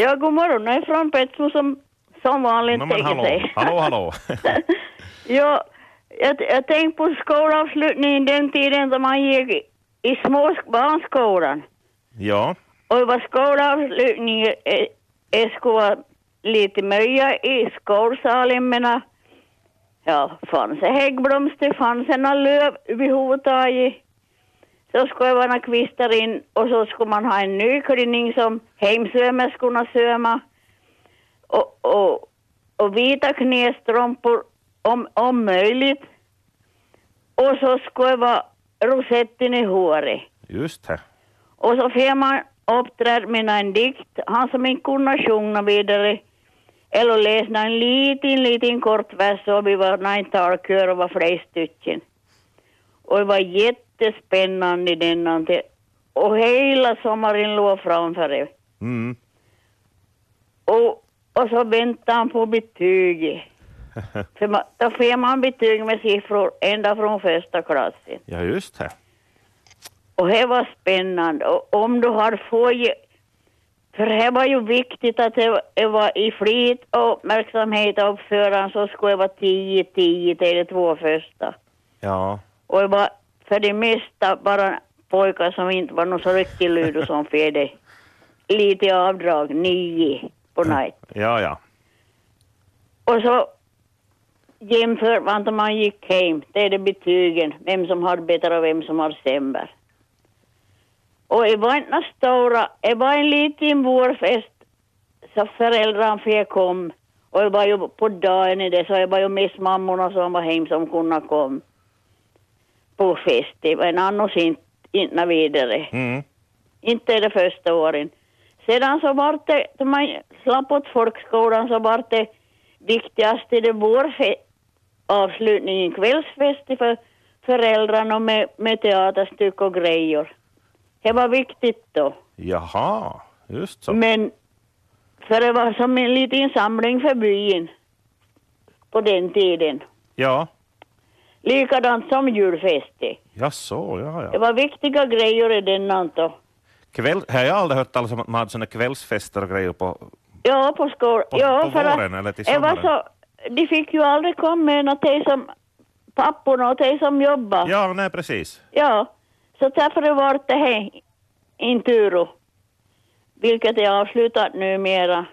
Ja, god morgon. Jag är från Petsmo som, som vanligt No, men hallå, sig. hallå, hallå. ja, jag, jag tänkte på skolavslutningen den tiden då man gick i, i små barnskolan. ja, Och det var skolavslutning, eh, det skulle lite möja i skolsalen men ja, fanns det häggblomster, fanns det några löv överhuvudtaget. Så skulle några kvistar in och så skulle man ha en ny klänning som hemsömmerskorna söma. Och, och, och vita knästrumpor om, om möjligt. Och så skulle vara rosetten i håret. just det. Och så får man uppträda med en dikt, han som inte kunde sjunga vidare. Eller läsa en liten, liten kort vers och vi var en talkör och var flera stycken. Och det var jättespännande denna. Och hela sommaren låg framför det. Mm. Och, och så väntade han på betyget. För man, då får man betyg med siffror ända från första klassen. Ja, just det. Och det var spännande. Och om du har fått... För det var ju viktigt att det var i flit och uppmärksamhet av uppföraren så skulle det vara 10-10 till de två första. Ja, Och det var för det mesta bara pojkar som inte var något så riktigt ludo som det. Lite avdrag, nio på night. ja, ja. Och så jämför man när man gick hem, det är det betygen, vem som har bättre och vem som har sämre. Och det var inte stora, det var en liten vårfest så föräldrarna fick kom. Och det var ju på dagen i det, så det var ju mest mammorna som var hem som kunde komma på fest. Det var en annars inte, inte vidare. Mm. Inte de första åren. Sedan så var det, då man slapp åt folkskolan så var det viktigaste det vår avslutningen, kvällsfest för föräldrarna med, med teaterstyck och grejer. Det var viktigt då. Jaha, just så. Men för det var som en liten samling för byn på den tiden. Ja, Likadant som julfestet. ja så, ja, Det ja. var viktiga grejer i den då. Kväll, har jag aldrig hört talas om att man hade såna kvällsfester och grejer på... Ja, på skol. På- ja, på för våren eller till det var sommaren? så, de fick ju aldrig komma med något de som papporna och de som jobbar. Ja. Ja, nej precis. Så därför var det här Inturo. Vilket är avslutat numera.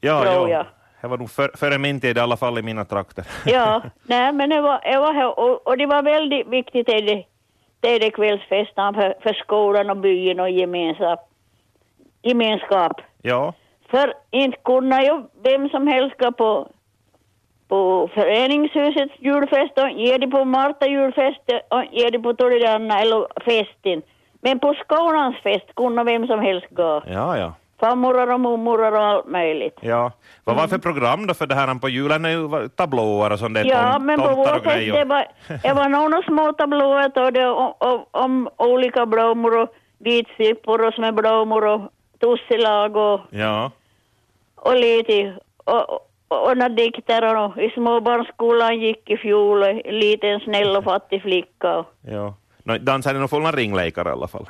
Ja, Tror ja. jag. Det var nog för, före min tid i alla fall i mina trakter. Ja, nej men det var, det var här, och, och det var väldigt viktigt det, det, det, det kvällsfesten för, för skolan och byn och gemenskap. gemenskap. ja, För inte kunde ju vem som helst gå på, på föreningshusets julfest och ge det på Marta julfest och ge det på Toledana eller festen. Men på skolans fest kunde vem som helst gå. ja, ja. Farmorar och mormorar och allt möjligt. Ja. Vad var det för program då för det här på julen? är ju tablåer och sånt där, Ja, tom, men på vår fest det var, det var några små tablåer då det om, om, om olika blommor och vitsippor och smörblommor och tussilag och, Ja, och lite och, och, och några dikter och i småbarnsskolan gick i fjol en liten snäll och fattig flicka. Och, ja. No, dansade nog fulla ringlekar i alla fall.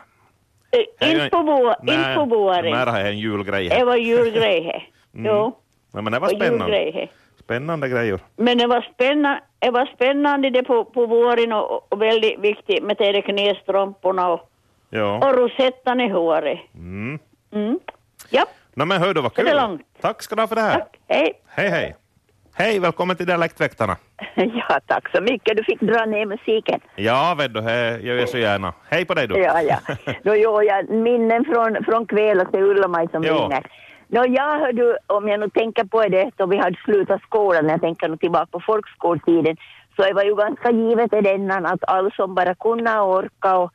Inte på vår, Nej, på våren. Har en julgrej Det var julgrej. Mm. Jo, Ja, men det var spännande. julgrej. Spännande grejer. Men det var spännande, det var spännande det på, på våren och, och väldigt viktigt med de knästrumporna och, Ja. och rosettan i håret. Mm. Mm. Ja, No, men hör du vad kul. Tack ska du ha för det här. tack. Hej. Hej, hej. Hej, välkommen till Dialektväktarna. Ja, tack så mycket. Du fick dra ner musiken. Ja, vet du, det gör jag så gärna. Hej på dig du. Ja, ja. Nå, jo, ja, minnen från, från kvällen till Ulla-Maj som Ja. ringer. Nå, jag hör du, om jag nu tänker på det då vi hade slutat skolan, när jag tänker nu tillbaka på folkskoltiden, så det var ju ganska givet i denna att alla som bara kunde och orka och,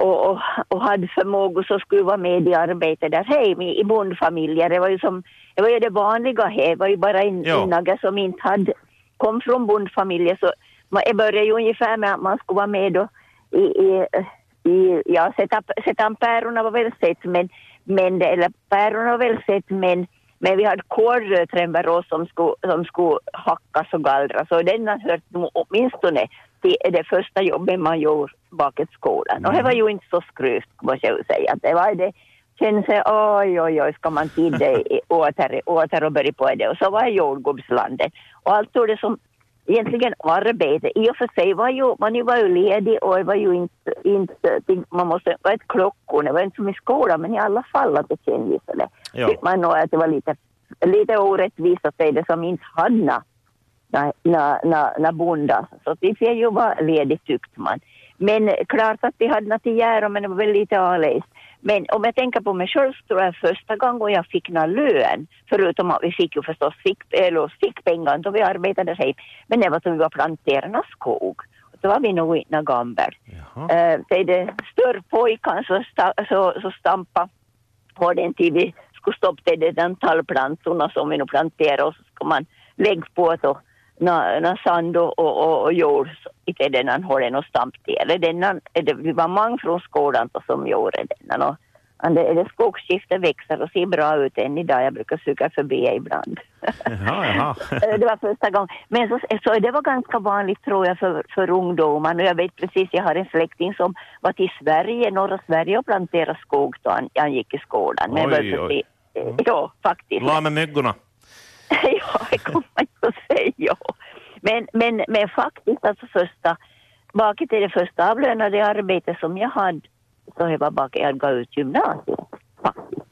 och, och, och hade förmåga så skulle vara med i arbetet där. Hem i, bondfamiljer. Det var ju som, det var ju det vanliga här, det var ju bara en, innaga som inte hade, kom från bondfamiljer så man, det började ju ungefär med att man skulle vara med då i, i, i ja, sätta, sätta päron var väl sett, men, men eller päron var väl sett, men, men vi hade kålrötrännbär som skulle, som skulle hackas och gallras. Och den har hört nog åtminstone till det första jobbet man gjorde bakom skolan. Och det var ju inte så skryvt måste jag säga. Det var det känner sig oj, oj, oj, ska man till det åter, åter och börja på det. Och så var jag jordgubbslandet. Och allt det som egentligen arbete, i och för sig var ju, man var ju ledig och det var ju inte, inte man måste, det var ett klockor, det var inte som i skolan, men i alla fall att det kändes så det. Ja. Tyckte man nog att det var lite, lite orättvist att säga det som inte hade när, när, när, när bonda. Så vi fick ju vara ledig tyckte man. Men klart att de hade något att göra, men det var väl lite avläst. Men om jag tänker på mig själv tror jag första gången jag fick någon lön, förutom att vi fick ju förstås fick, eller fick pengar då vi arbetade hem, men det var då vi var planterarna skog. Då var vi nog inte gamla. Jaha. Uh, det är det större pojkarna så, sta, så, så stampa på den tid vi skulle stoppa det den tallplantorna som vi nu planterade och så ska man lägga på då na sand och, och, och, jord i den har den och stamp till. Denna, det, vi var många från skolan som gjorde den. Och, det, det skogsskiftet växer och ser bra ut än idag. Jag brukar suga förbi ibland. Jaha, jaha. det var första gången. Men så, så det var ganska vanligt tror jag för, för ungdomar. Och jag vet precis, jag har en släkting som var till Sverige, norra Sverige och planterade skog då han, han gick i skolan. Men Oj, oj. precis- Ja, faktiskt. La med myggorna. ja, det kommer man säga. Men, men, men faktiskt, alltså första, baket är det första avlönade arbete som jag hade, så det var baket jag gav ut gymnasiet. Faktiskt.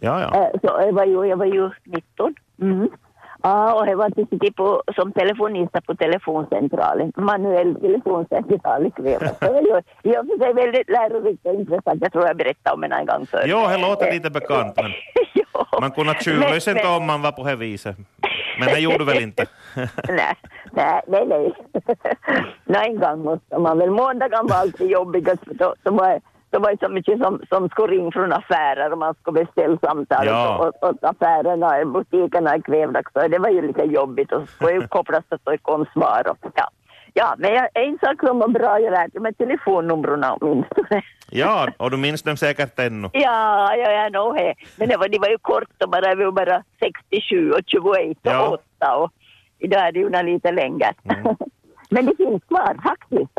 Ja, ja. Eh, Så jag var ju, jag var ju 19. Mm. Ja, och jag var till på, som telefonista på telefoncentralen, manuell telefoncentral i Kväve. Så det i och för sig väldigt lärorikt och intressant. Jag tror jag berättade om det en gång förr. Jo, det låter lite bekant, men man kunde tjuvlyssna om man var på det viset. Men det gjorde du väl inte? nej, nej, nej, nej. nej, en gång måste man väl. Måndagen var alltid jobbigast för då, då var då var det så mycket som, som skulle ringa från affärer och man skulle beställa samtal Ja. och, och, och affärerna, butikerna är kvävda så det var ju lite jobbigt och så skulle ju kopplas att det kom svar och ja. Ja, men jag, en sak som var bra, jag lärde mig telefonnumren åtminstone. Ja, och du minns dem säkert ännu. Ja, ja, jag nog det. Men det var, de var ju korta bara, vi var bara 67 och 21 och Ja. 8 och idag är det ju lite längre. Mm. Men det finns kvar faktiskt.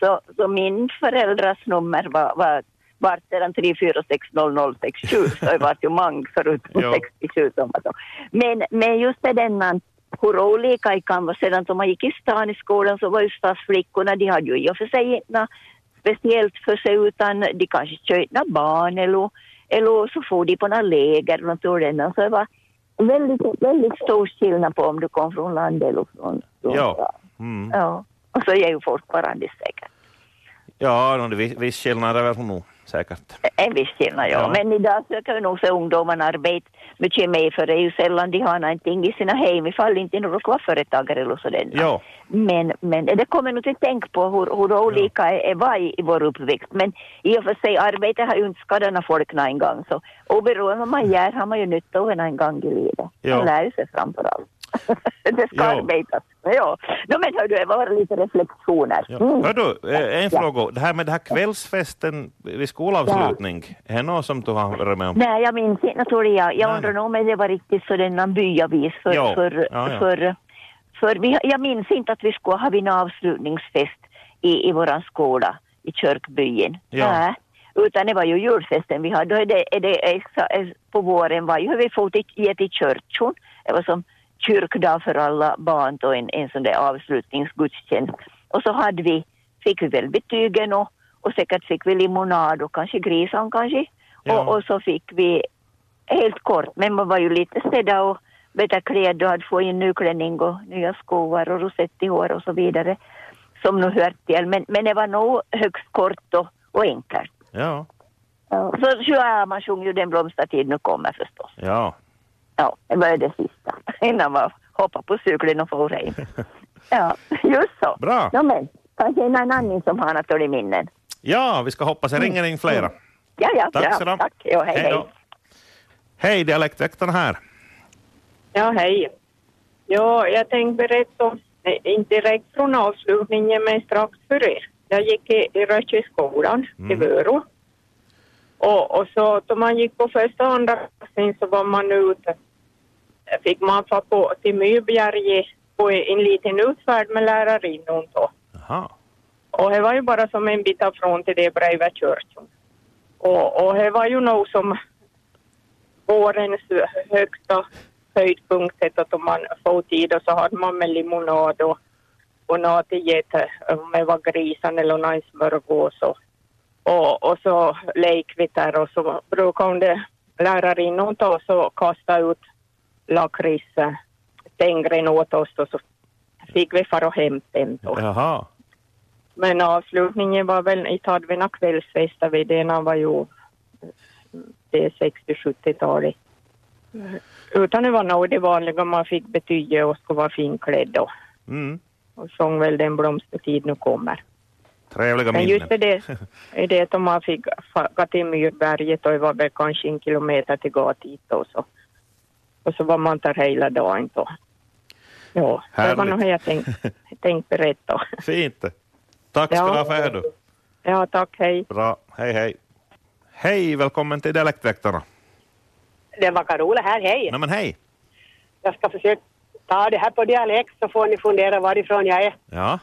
Så, så min föräldrars nummer var, var vart sedan 3460067 så det var ju många förutom Ja. 67 som var så. Men, men just det den man hur olika det kan vara. Sedan som man gick i stan i skolan så var ju stadsflickorna, de hade ju i och för sig inte speciellt för sig utan de kanske köpte barn eller, eller så får de på några läger sådant. Så det var väldigt, väldigt stor skillnad på om du kom från landet eller från, från Ja. Mm. ja. Och så är ju fortfarande säkert. Ja, det viss, viss skillnad är väl nog säkert. En viss skillnad, ja. Ja. Men idag söker ju nog så ungdomarna arbete mycket mer för det är ju sällan de har någonting i sina hem ifall inte de råkar vara företagare eller sådär. Ja, Men, men det kommer nog till tänk på hur, hur olika är, var i, i vår uppväxt. Men i och för sig, arbete har ju inte skadat folk någon gång. Så oberoende vad man gör har man ju nytta av en gång i livet. Ja. Man lär sig framför allt. det ska Ja. arbetas. Ja. No, men hördu, det var lite reflektioner. ja. Mm. Hör du, eh, en Ja. fråga. Det här med det här kvällsfesten vid skolavslutning, är det något som du har varit med om? Nej, jag minns inte. Tror jag. Jag undrar om det var riktigt så denna byavis. För, Ja. för, Ja, ja. för, för vi, jag minns inte att vi skulle ha en avslutningsfest i, i våran skola i kyrkbyn. Ja. Nej. Utan det var ju julfesten vi hade. Då är det, är det, på våren var ju vi fått ge till kyrkan. Det var som kyrkdag för alla barn och en, en sån där avslutningsgudstjänst. Och så hade vi, fick vi väl betygen och, och säkert fick vi limonad och kanske grisen kanske. Ja. Och, och så fick vi helt kort, men man var ju lite städad och byta kläder och hade fått in nyklänning och nya skor och rosett i hår och så vidare. Som nu hör till. Men, men det var nog högst kort och, och enkelt. Ja, Ja. Så ja, man sjunger ju Den blomstertid nu kommer förstås. ja. Ja, det var det sista. Innan man hoppade på cykeln och for hem. Ja, just så. Bra. Ja, men, kanske en annan som har något i minnen. Ja, vi ska hoppas det ringer in flera. Ja, ja, Tack bra. Tack. Ja, hej, hej. då. Hej, dialektväktarna här. Ja, hej. Ja, jag tänkte berätta om, inte direkt från avslutningen, men strax före. Jag gick i, i Rötjeskolan i Mm. Vörå. Och, och så då man gick på första och andra klassen så var man ute. Fick man få på till Mybjerge på en liten utfärd med lärarinnan då. Jaha. Och det var ju bara som en bit från till det bredvid kyrkan. Och, och det var ju nog som vårens högsta höjdpunkt att man får tid och så hade man med limonad och, och något get om det var grisen eller någon smörgås och, och, och så lek vi där och så brukade lärarinnan ta och kasta ut lakritsstängren åt oss och så fick vi fara och hämta den då. Jaha. Men avslutningen var väl, vi några kvällsfester vid den var ju det 60-70-talet. Utan det var nog det vanliga, man fick betyget och skulle vara finklädd och, Mm. och sång väl den blomstertid nu kommer. Trevliga Men just minnen. det, är det att man fick gå till Myrberget och det var väl kanske en kilometer till dit och så. Och så var man där hela dagen då. Ja, det var Härligt. nog jag tänkt, tänkt berätta. Fint. Tack ska du ha för det du. Ja, tack, hej. Bra. Hej, hej. Hej, välkommen till Dialektväktarna. Det var Carola här, hej. Nej men hej. Jag ska försöka ta det här på dialekt så får ni fundera varifrån jag är. Ja.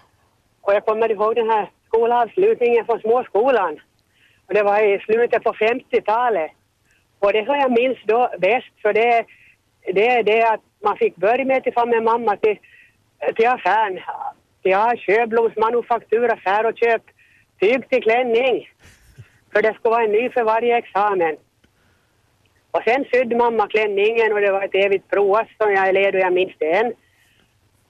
Och jag kommer ihåg den här skolavslutningen från småskolan. Och det var i slutet på 50-talet. Och det som jag minns då bäst, för det, det är det att man fick börja med att få med mamma till, till affären. Till ja, Sjöbloms manufakturaffär och köp tyg till klänning. För det skulle vara en ny för varje examen. Och sen sydde mamma klänningen och det var ett evigt prov. som jag led och jag minns det än.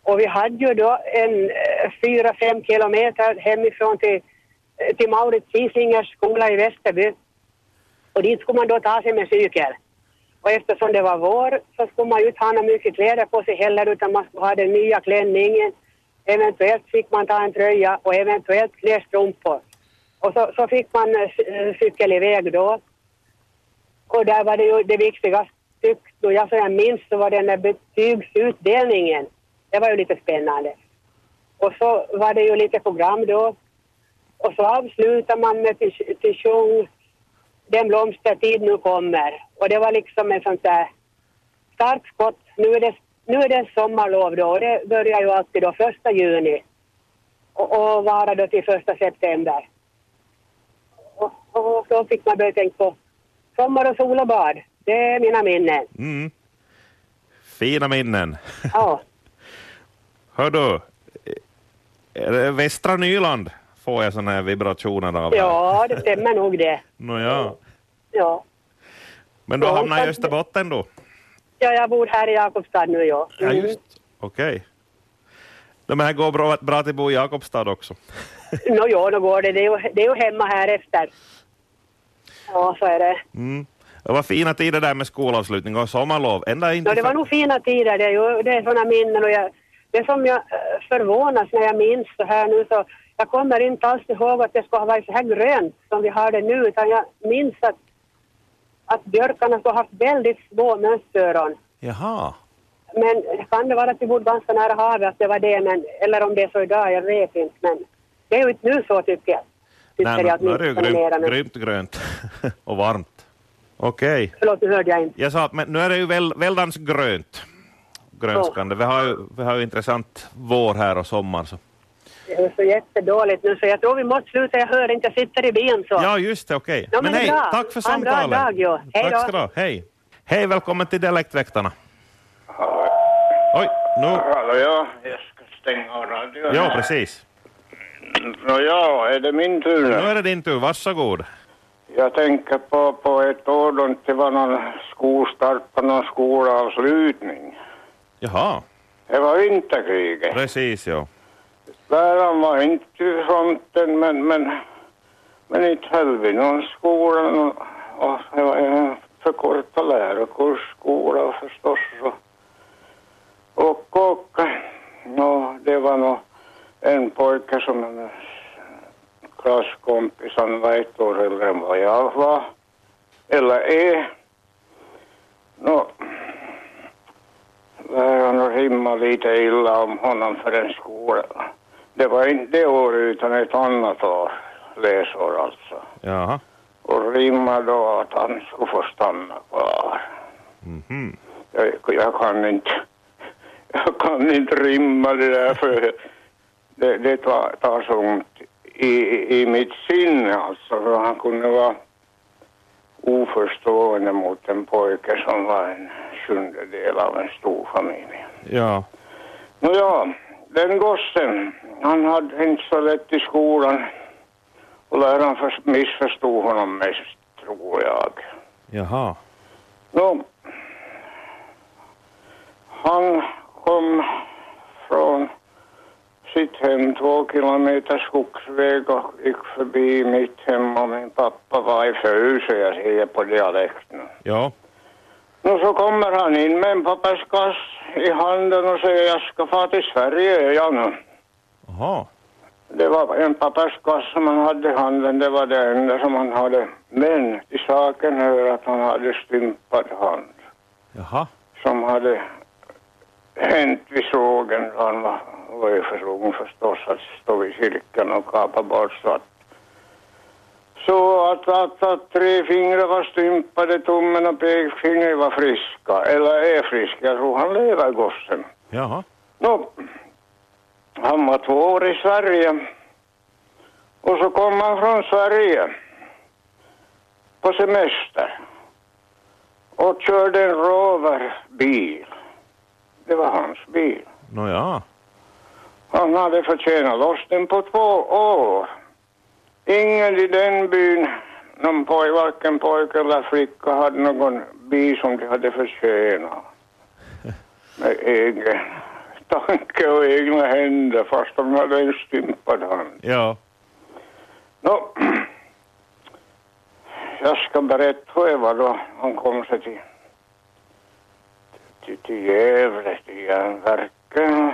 Och vi hade ju då en eh, fyra, fem kilometer hemifrån till, eh, till Maurits Kiesingers skola i Västerby. Och dit skulle man då ta sig med cykel. Och eftersom det var vår så skulle man ju inte ha några mycket kläder på sig heller utan man skulle ha den nya klänningen. Eventuellt fick man ta en tröja och eventuellt fler strumpor. Och så, så fick man eh, eh, cykel iväg då. Och där var det ju det viktigaste tyckte och jag som jag minns så var den där betygsutdelningen. Det var ju lite spännande. Och så var det ju lite program då. Och så avslutar man med till, till sjung den blomstertid nu kommer. Och det var liksom en sånt där startskott. Nu är det, nu är det sommarlov då och det börjar ju alltid då första juni. Och, och vara då till första september. Och, och då fick man börja tänka på sommar och sol och bad. Det är mina minnen. Mm. Fina minnen. Ja. Hör du, Västra Nyland får jag såna här vibrationer av. här. Ja, det stämmer nog det. Nåja. Ja. Men du Ja, hamnar i Österbotten då? ja, jag bor här i Jakobstad nu, ja. Ja, Mm. just. Okej. De här går bra, bra till bo i Jakobstad också. Nå, ja, då går det. Det är, ju, det är ju hemma här efter. Ja, så är det. Mm. Det var fina tider där med skolavslutning och sommarlov. Ända in till det var nog fina tider. Det är, ju, det är sådana minnen. Och jag, det som jag eh, förvånas när jag minns så här nu så jag kommer inte alls ihåg att det skulle ha varit så här grönt som vi har det nu utan jag minns att, att björkarna skulle ha haft väldigt små mönsteron. Jaha. Men kan det vara att vi bodde ganska nära havet att det var det, men, eller om det är så idag, jag vet inte. Men det är ju inte nu så tycker jag. Tycker Nej, jag nu är det ju grymt, grönt och varmt. Okej. Förlåt, nu hörde jag inte. Jag sa att men nu är det ju väl, väldans grönt. Grönskande. Vi har ju, vi har ju intressant vår här och sommar. Så. Det är så jättedåligt nu så jag tror vi måste sluta. Jag hör inte, jag sitter i bilen så. Ja, just det, okej. Ja, men men hej, bra. tack för Ha en bra samtalet. dag, jo. Hej tack då. ska du ha. Hej. Hej, välkommen till Dialektväktarna. Oj, nu... Hallå, ja. Jag ska stänga av radion. Ja, precis. Nå, ja, är det min tur Nu nu? är det din tur, varsågod. Jag tänker på, på ett år då det var någon skolstart på någon skolavslutning. Jaha, Det var vinterkriget. precis ja. Läraren var inte vid fronten, men, men, men inte höll vi någon skola. Och, och det var en förkortad lärokursskola förstås. Och, och, och, och det var nog en pojke som en klasskompis, han var ett år äldre än vad jag var, eller är. Nå, läraren rimmade lite illa om honom för en skola. Det var inte det året utan ett annat år, läsår alltså. Jaha. Och rimmade då att han skulle få stanna kvar. Mhm. Jag, jag kan inte, jag kan inte rimma det där för det, det tar, tar så ont i, i mitt sinne alltså. För han kunde vara oförstående mot en pojke som var en sjundedel av en stor familj. Ja. Nåja, den gossen, han hade inte så lätt i skolan och läraren förs- missförstod honom mest, tror jag. Jaha. Nå, han kom från sitt hem två kilometer skogsväg och gick förbi mitt hem och min pappa var i Föse, jag säger på dialekten. Ja. Nu så kommer han in med en papperskass i handen och säger jag ska få till Sverige, ja nu. Jaha. Det var en papperskass som han hade i handen, det var det enda som han hade. Men till saken hör att han hade stympad hand Jaha. som hade hänt vid sågen. Han var, var ju för ung förstås att stå vid cirkeln och kapa bort så att så att, att, att tre fingrar var stympade, tummen och pekfingret var friska, eller är friska. Jag tror han lever gossen. Jaha. Nå, han var två år i Sverige. Och så kom han från Sverige på semester och körde en roverbil. Det var hans bil. Nåja. Han hade förtjänat loss den på två år. Ingen i den byn, någon poj, varken pojke eller flicka, hade någon bil som de hade förtjänat. Med egen tanke och egna händer fast de hade en stympad hand. Ja. Nå, jag ska berätta hur det var då han kom sig till, till, till Gävle, till järnverken.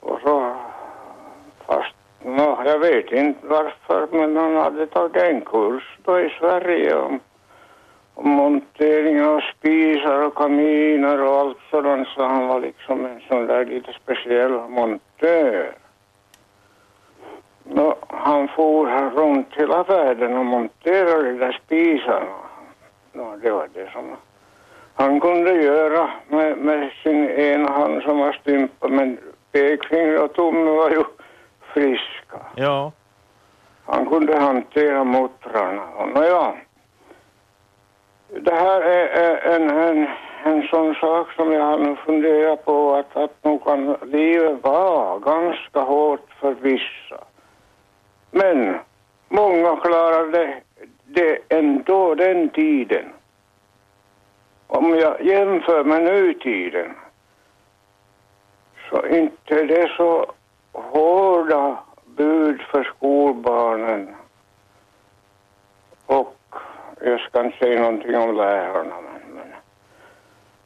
Och så, nå, jag vet inte varför, men han hade tagit en kurs då i Sverige om, om montering av spisar och kaminer och allt sådant, så han var liksom en sån där lite speciell montör. Nå, han for runt hela världen och monterade de där spisarna. Nå, det var det som han kunde göra med, med sin ena hand som var stympad, men pekfinger och tumme var ju friska. Ja. Han kunde hantera mottrarna. Och Nåja, det här är, är en, en, en sån sak som jag har nu funderat på att, att nog kan livet vara ganska hårt för vissa. Men många klarade det ändå den tiden. Om jag jämför med nutiden så inte är det så hårda bud för skolbarnen. Och jag ska inte säga någonting om lärarna men,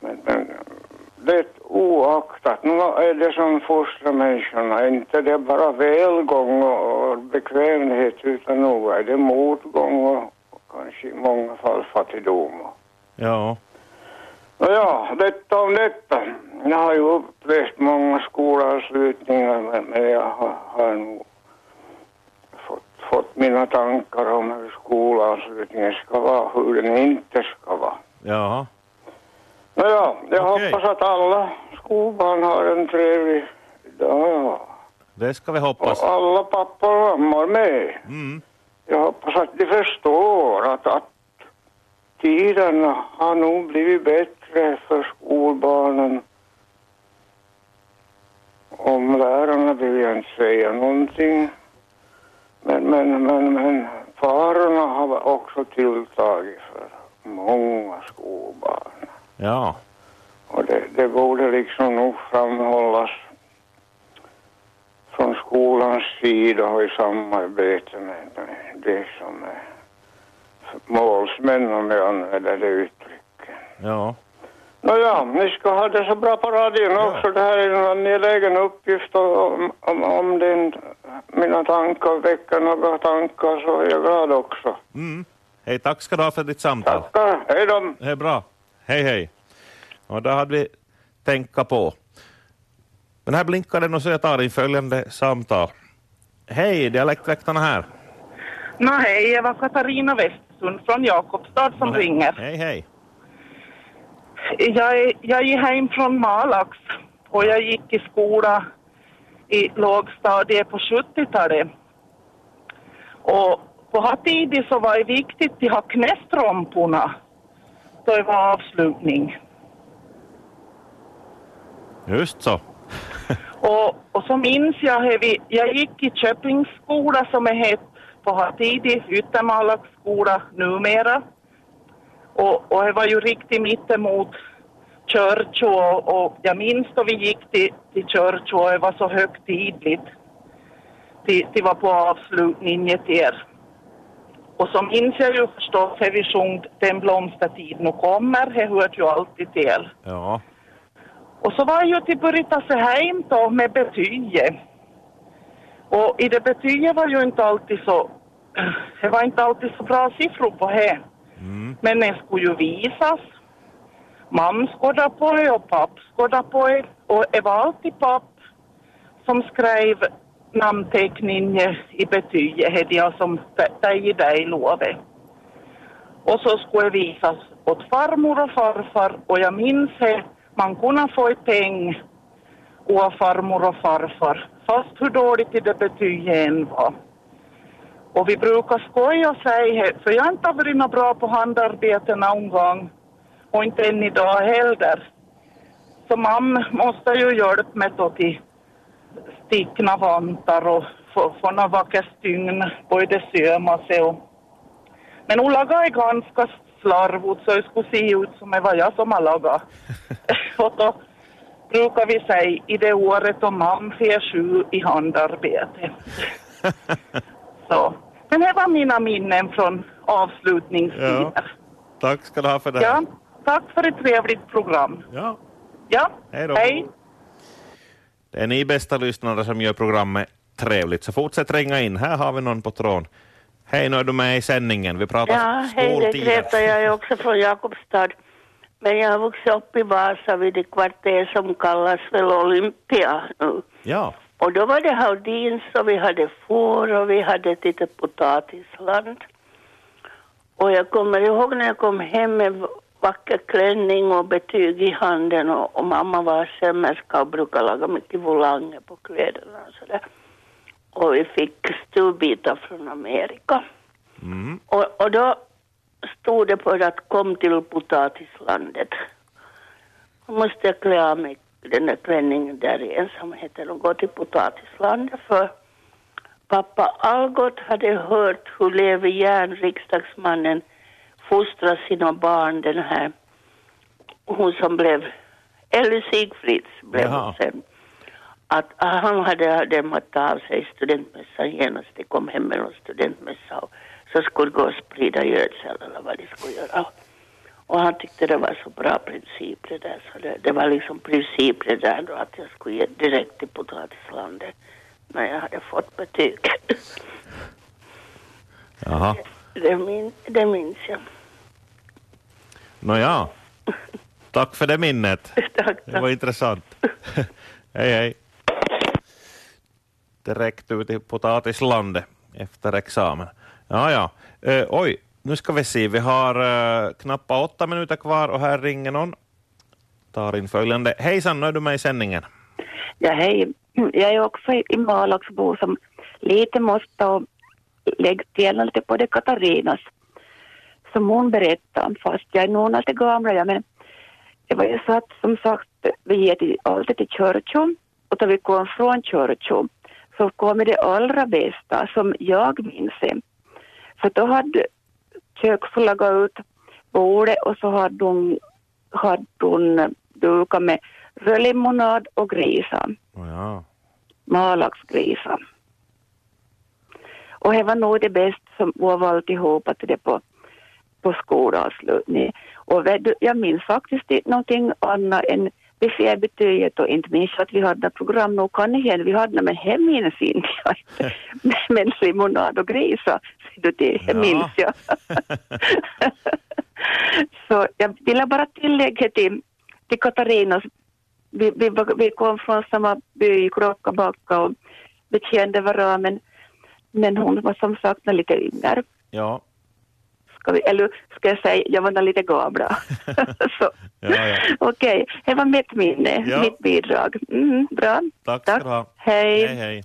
men, men, det oaktat, nu är det som fostrar människorna, inte det bara välgång och, bekvämlighet utan nog är det motgång och, och kanske i många fall fattigdom. Ja. Nåja, detta om detta. Jag har ju upplevt många skolavslutningar men, men jag har, har nog fått, fått mina tankar om hur skolavslutningen ska vara, hur den inte ska vara. Ja. Nåja, jag Okej. hoppas att alla skolbarn har en trevlig dag. Det ska vi Och hoppas. alla pappor och mammor med. Mm. Jag hoppas att de förstår att, att tiderna har nog blivit bättre för skolbarnen. Om lärarna vill jag inte säga någonting. Men, men, men, men farorna har också tilltagit för många skolbarn. Ja. Och det, det borde liksom nog framhållas från skolans sida och i samarbete med, med det som är målsmän om jag använder det uttrycket. Ja. Nåja, ni ska ha det så bra på radion också. Det här är en angelägen uppgift och om, om, om din, mina tankar väcker några tankar så är jag glad också. Mm. Hej, tack ska du ha för ditt samtal. Tackar, hej då! Det är bra. Hej, hej. Och där hade vi tänka på. Men här blinkar den och så jag tar in följande samtal. Hej, dialektväktarna här. Nå hej, jag var Katarina Westsund från Jakobstad som ringer. Hej, hej. Jag, är- jag är hem från Malax och jag gick i skola i lågstadiet på 70-talet. Och på Hatidi så var det viktigt att ha knästrumporna då det var avslutning. Just så. Och, och så minns jag, hur jag gick i Köpingsskola som är het på Hatidi, Yttermalagsskola numera. Och, och det var ju riktigt mittemot Church och, och jag minns då vi gick till, till Church och det var så högtidligt. Det, det var på avslutningen till er. Och så minns jag ju förstås hur vi sjöng Den blomstertid nu kommer, det hörde ju alltid till. Ja. Och så var jag ju till Buritasseheim då med betyget. Och i det betyget var ju inte alltid så, det var inte alltid så bra siffror på det. Mm. Men den skulle ju visas. Mamma skådade på det och papp skådade på det. Och det var alltid papp som skrev namnteckningen i betyget, Det jag som dig i dig lovet. Och så skulle det visas åt farmor och farfar och jag minns att man kunde få pengar peng farmor och farfar, fast hur dåligt i det betyget än var. Och vi brukar skoja och säga, för jag har inte varit bra på handarbete någon gång och inte än idag heller. Så mamma måste ju hjälpa mig då till stickna vantar och få, få några vackra stygn, både söma sig och... Men hon lagade ganska slarvigt så det skulle se ut som det var jag som har lagat. och då brukar vi säga i det året då mamma får sju i handarbete. så. Men det var mina minnen från avslutningstider. Ja. Tack ska du ha för det. Ja, tack för ett trevligt program. Ja. Ja, Hej då. hej. Det är ni bästa lyssnare som gör programmet trevligt, så fortsätt ringa in. Här har vi någon på tråden. Hej, nu är du med i sändningen. Vi pratar Ja, hej, det är skoltider. Greta. Jag är också från Jakobstad. Men jag har vuxit upp i Vasa vid det kvarter som kallas väl Olympia nu. Ja. Och då var det Haudins och vi hade får och vi hade ett litet potatisland. Och jag kommer ihåg när jag kom hem med vacker klänning och betyg i handen och, och mamma var sömmerska och brukade laga mycket volanger på kläderna och sådär. Och vi fick stuvbitar från Amerika. Mm. Och, och då stod det på att kom till potatislandet. Då måste jag klä av mig den där klänningen där i ensamheten och gå till potatislandet för pappa Algot hade hört hur Levi Järn, riksdagsmannen, fostrar sina barn, den här, hon som blev, Elly Sigfrids blev hon sen. Att han hade dämmat av sig studentmässan genast, de kom hem med någon studentmässa och så skulle gå och sprida gödsel eller vad de skulle göra. Och han tyckte det var så bra princip det där, så det, det var liksom princip det där då att jag skulle ge direkt till potatislandet när jag hade fått betyg. Jaha. det, min, det minns jag. Nåja. Tack för det minnet. Tack, Det var tack. intressant. hej, hej. Direkt ut i potatislandet efter examen. Ja, ja. Eh, oj, nu ska vi se. Vi har uh, knappt åtta minuter kvar och här ringer någon. Tar in följande. Hejsan, nu är du med i sändningen. Ja, hej. Jag är också i Malaxbo som lite måste lägga till lite på det Katarinas som hon berättade om, fast jag är nog lite gamla, ja, men det var ju så att som sagt, vi gick alltid till kyrkan och då vi kom från kyrkan så kom det allra bästa som jag minns det. För då hade köksfru lagat ut bordet och så hade hon, hade hon dukat med rödlimonad och grisar, Oh, ja. malaxgrisar. Och det var nog det bästa som var alltihop att det på, på skolavslutningen. Och jag minns faktiskt inte någonting annat än vi fick betyget och inte minst att vi hade program nog kan igen, vi hade men hem minns inte jag. Men limonad och grisar, så det, det Ja. minns jag. så jag ville bara tillägga till, till Katarinas, vi, vi, vi kom från samma by, Krokkabacka och vi kände varandra men, men hon var som sagt lite yngre. Ja. Ska vi, eller ska jag säga, jag var lite gamla. så, Ja, ja. Okej, det var mitt minne, Ja. mitt bidrag. Mm, bra. Tack du ha. Hej. Hej, hej.